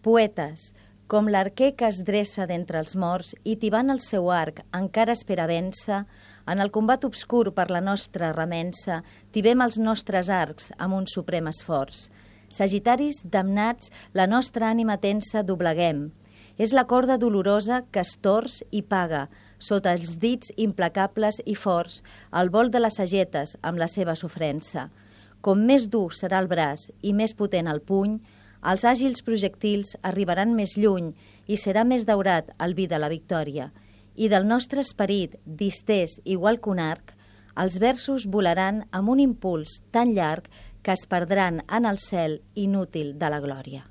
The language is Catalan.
Poetes, com l'arquer que es dreça d'entre els morts i tibant el seu arc encara espera vèncer, en el combat obscur per la nostra remensa, tibem els nostres arcs amb un suprem esforç. Sagitaris damnats, la nostra ànima tensa dobleguem. És la corda dolorosa que es tors i paga, sota els dits implacables i forts, el vol de les sagetes amb la seva sofrença. Com més dur serà el braç i més potent el puny, els àgils projectils arribaran més lluny i serà més daurat el vi de la victòria. I del nostre esperit, distès igual que un arc, els versos volaran amb un impuls tan llarg que es perdran en el cel inútil de la glòria.